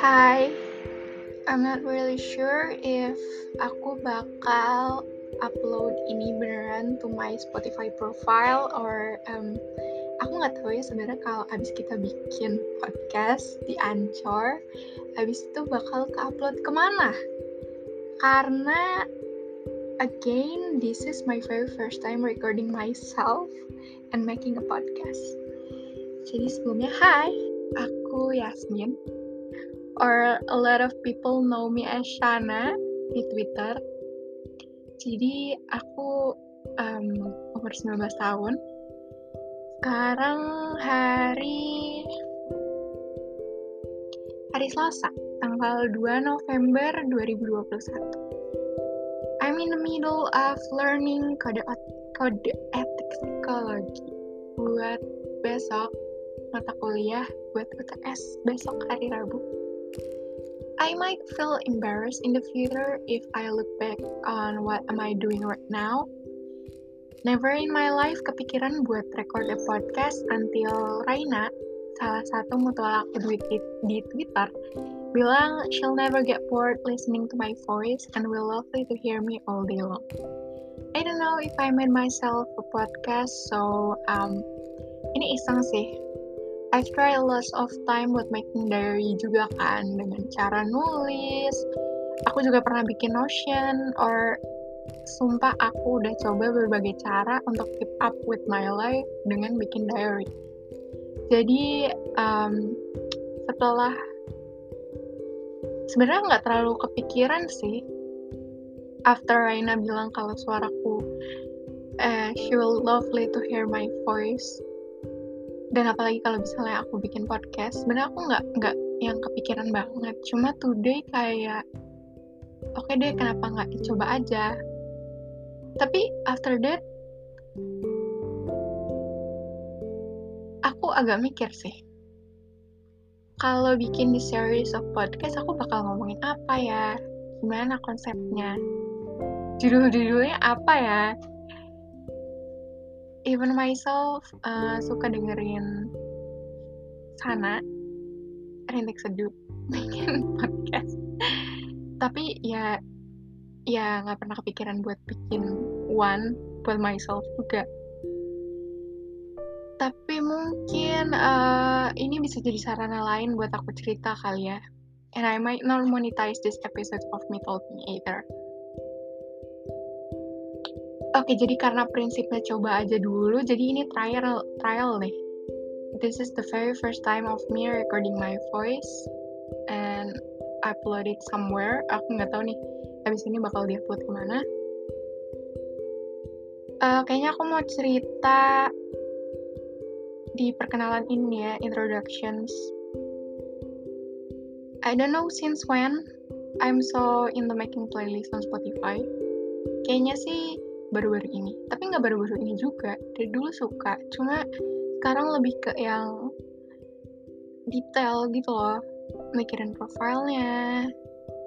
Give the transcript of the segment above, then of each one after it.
Hi, I'm not really sure if aku bakal upload ini beneran to my Spotify profile or um, aku nggak tahu ya sebenarnya kalau abis kita bikin podcast di Anchor, abis itu bakal ke upload ke mana? Karena again, this is my very first time recording myself and making a podcast. Jadi sebelumnya, hai, aku Yasmin or a lot of people know me as Shana di Twitter. Jadi aku um, umur 19 tahun. Sekarang hari hari Selasa, tanggal 2 November 2021. I'm in the middle of learning kode kode etik psikologi buat besok mata kuliah buat UTS besok hari Rabu. I might feel embarrassed in the future if I look back on what am I doing right now. Never in my life kepikiran buat record a podcast until Raina, salah satu mutual aku di, Twitter, bilang she'll never get bored listening to my voice and will lovely to hear me all day long. I don't know if I made myself a podcast, so um, ini iseng sih I've tried lots of time buat making diary juga kan dengan cara nulis. Aku juga pernah bikin Notion or sumpah aku udah coba berbagai cara untuk keep up with my life dengan bikin diary. Jadi um, setelah sebenarnya nggak terlalu kepikiran sih after Raina bilang kalau suaraku uh, she will lovely to hear my voice dan apalagi kalau misalnya aku bikin podcast sebenarnya aku nggak nggak yang kepikiran banget. Cuma today kayak oke okay deh kenapa nggak dicoba aja? Tapi after that aku agak mikir sih. Kalau bikin di series of podcast aku bakal ngomongin apa ya? Gimana konsepnya? Judul-judulnya apa ya even myself uh, suka dengerin sana rintik seduh bikin podcast. Tapi ya ya nggak pernah kepikiran buat bikin one buat myself juga. Tapi mungkin uh, ini bisa jadi sarana lain buat aku cerita kali ya. And I might not monetize this episode of me talking either Oke, jadi karena prinsipnya coba aja dulu, jadi ini trial trial nih. This is the very first time of me recording my voice and upload it somewhere. Aku nggak tahu nih, habis ini bakal diupload ke mana. Uh, kayaknya aku mau cerita di perkenalan ini ya, introductions. I don't know since when I'm so into making playlist on Spotify. Kayaknya sih baru-baru ini. Tapi nggak baru-baru ini juga. Dari dulu suka. Cuma sekarang lebih ke yang detail gitu loh. Mikirin profilnya.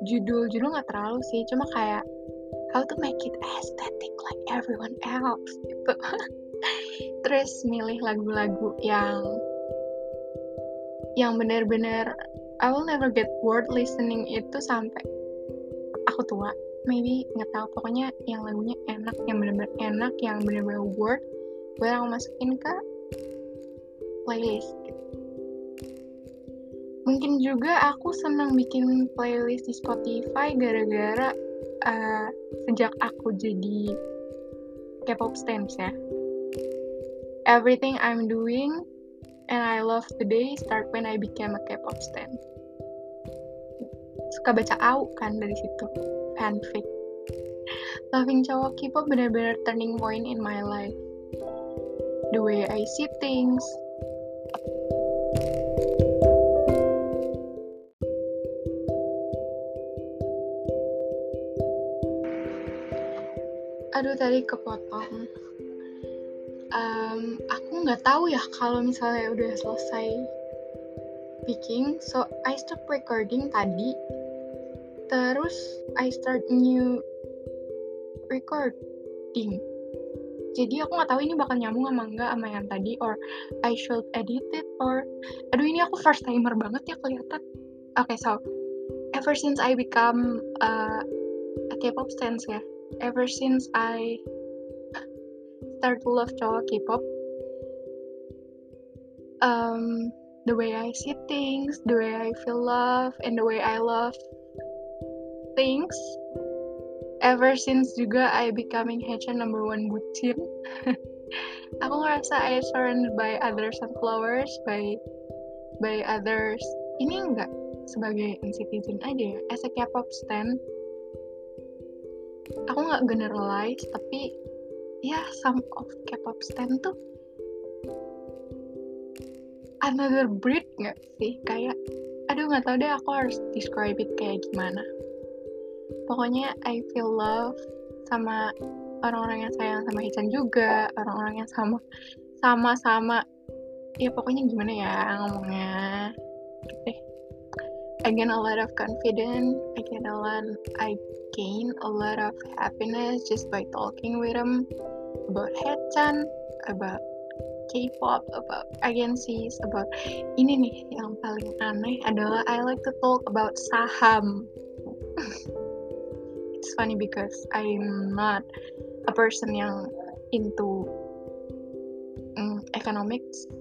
Judul-judul nggak terlalu sih. Cuma kayak how to make it aesthetic like everyone else gitu. Terus milih lagu-lagu yang yang benar-benar I will never get bored listening itu sampai aku tua maybe nggak tahu. Pokoknya yang lagunya enak yang bener-bener enak yang bener-bener worth gue aku masukin ke playlist. Mungkin juga aku senang bikin playlist di Spotify gara-gara uh, sejak aku jadi K-pop stans ya. Everything I'm doing and I love today start when I became a K-pop stan. Suka baca au kan dari situ fanfic. Loving cowok K-pop benar-benar turning point in my life. The way I see things. Aduh tadi kepotong. Um, aku nggak tahu ya kalau misalnya udah selesai speaking, so I stop recording tadi terus I start new recording. Jadi aku nggak tahu ini bakal nyambung sama enggak sama yang tadi or I should edit it or aduh ini aku first timer banget ya kelihatan. Okay so ever since I become uh, a K-pop stance ya ever since I start to love cowok K-pop um, the way I see things the way I feel love and the way I love things ever since juga I becoming Haechan number one bucin. Aku ngerasa I surrounded by other sunflowers by by others. Ini enggak sebagai citizen aja ya as a K-pop stan aku nggak generalize tapi ya some of K-pop stan tuh another breed nggak sih? Kayak aduh nggak tahu deh aku harus describe it kayak gimana pokoknya I feel love sama orang-orang yang sayang sama Hichan juga orang-orang yang sama sama-sama. Ya pokoknya gimana ya ngomongnya? Gitu I gain a lot of confidence I gain a lot I gain a lot of happiness just by talking with them about Hechan about K-pop about agencies about ini nih yang paling aneh adalah I like to talk about saham it's funny because I'm not a person yang into um, economics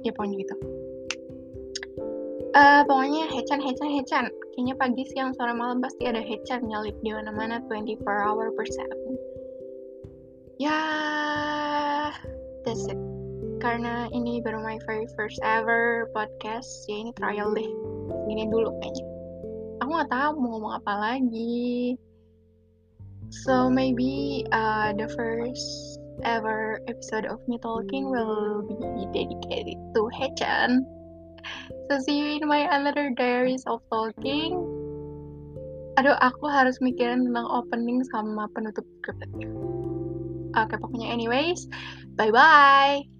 ya pokoknya gitu. Uh, pokoknya Hechan Hechan Hechan kayaknya pagi siang sore malam pasti ada Hechan nyalip di mana-mana 24 hour per 7 ya that's it. Karena ini baru my very first ever podcast ya ini trial deh. Ini dulu kayaknya. Aku nggak tahu mau ngomong apa lagi So maybe uh, the first ever episode of me talking will be dedicated to Hechan. So see you in my another diaries of talking. Aduh, aku harus mikirin tentang opening sama penutup scriptnya. Oke, pokoknya anyways, bye bye.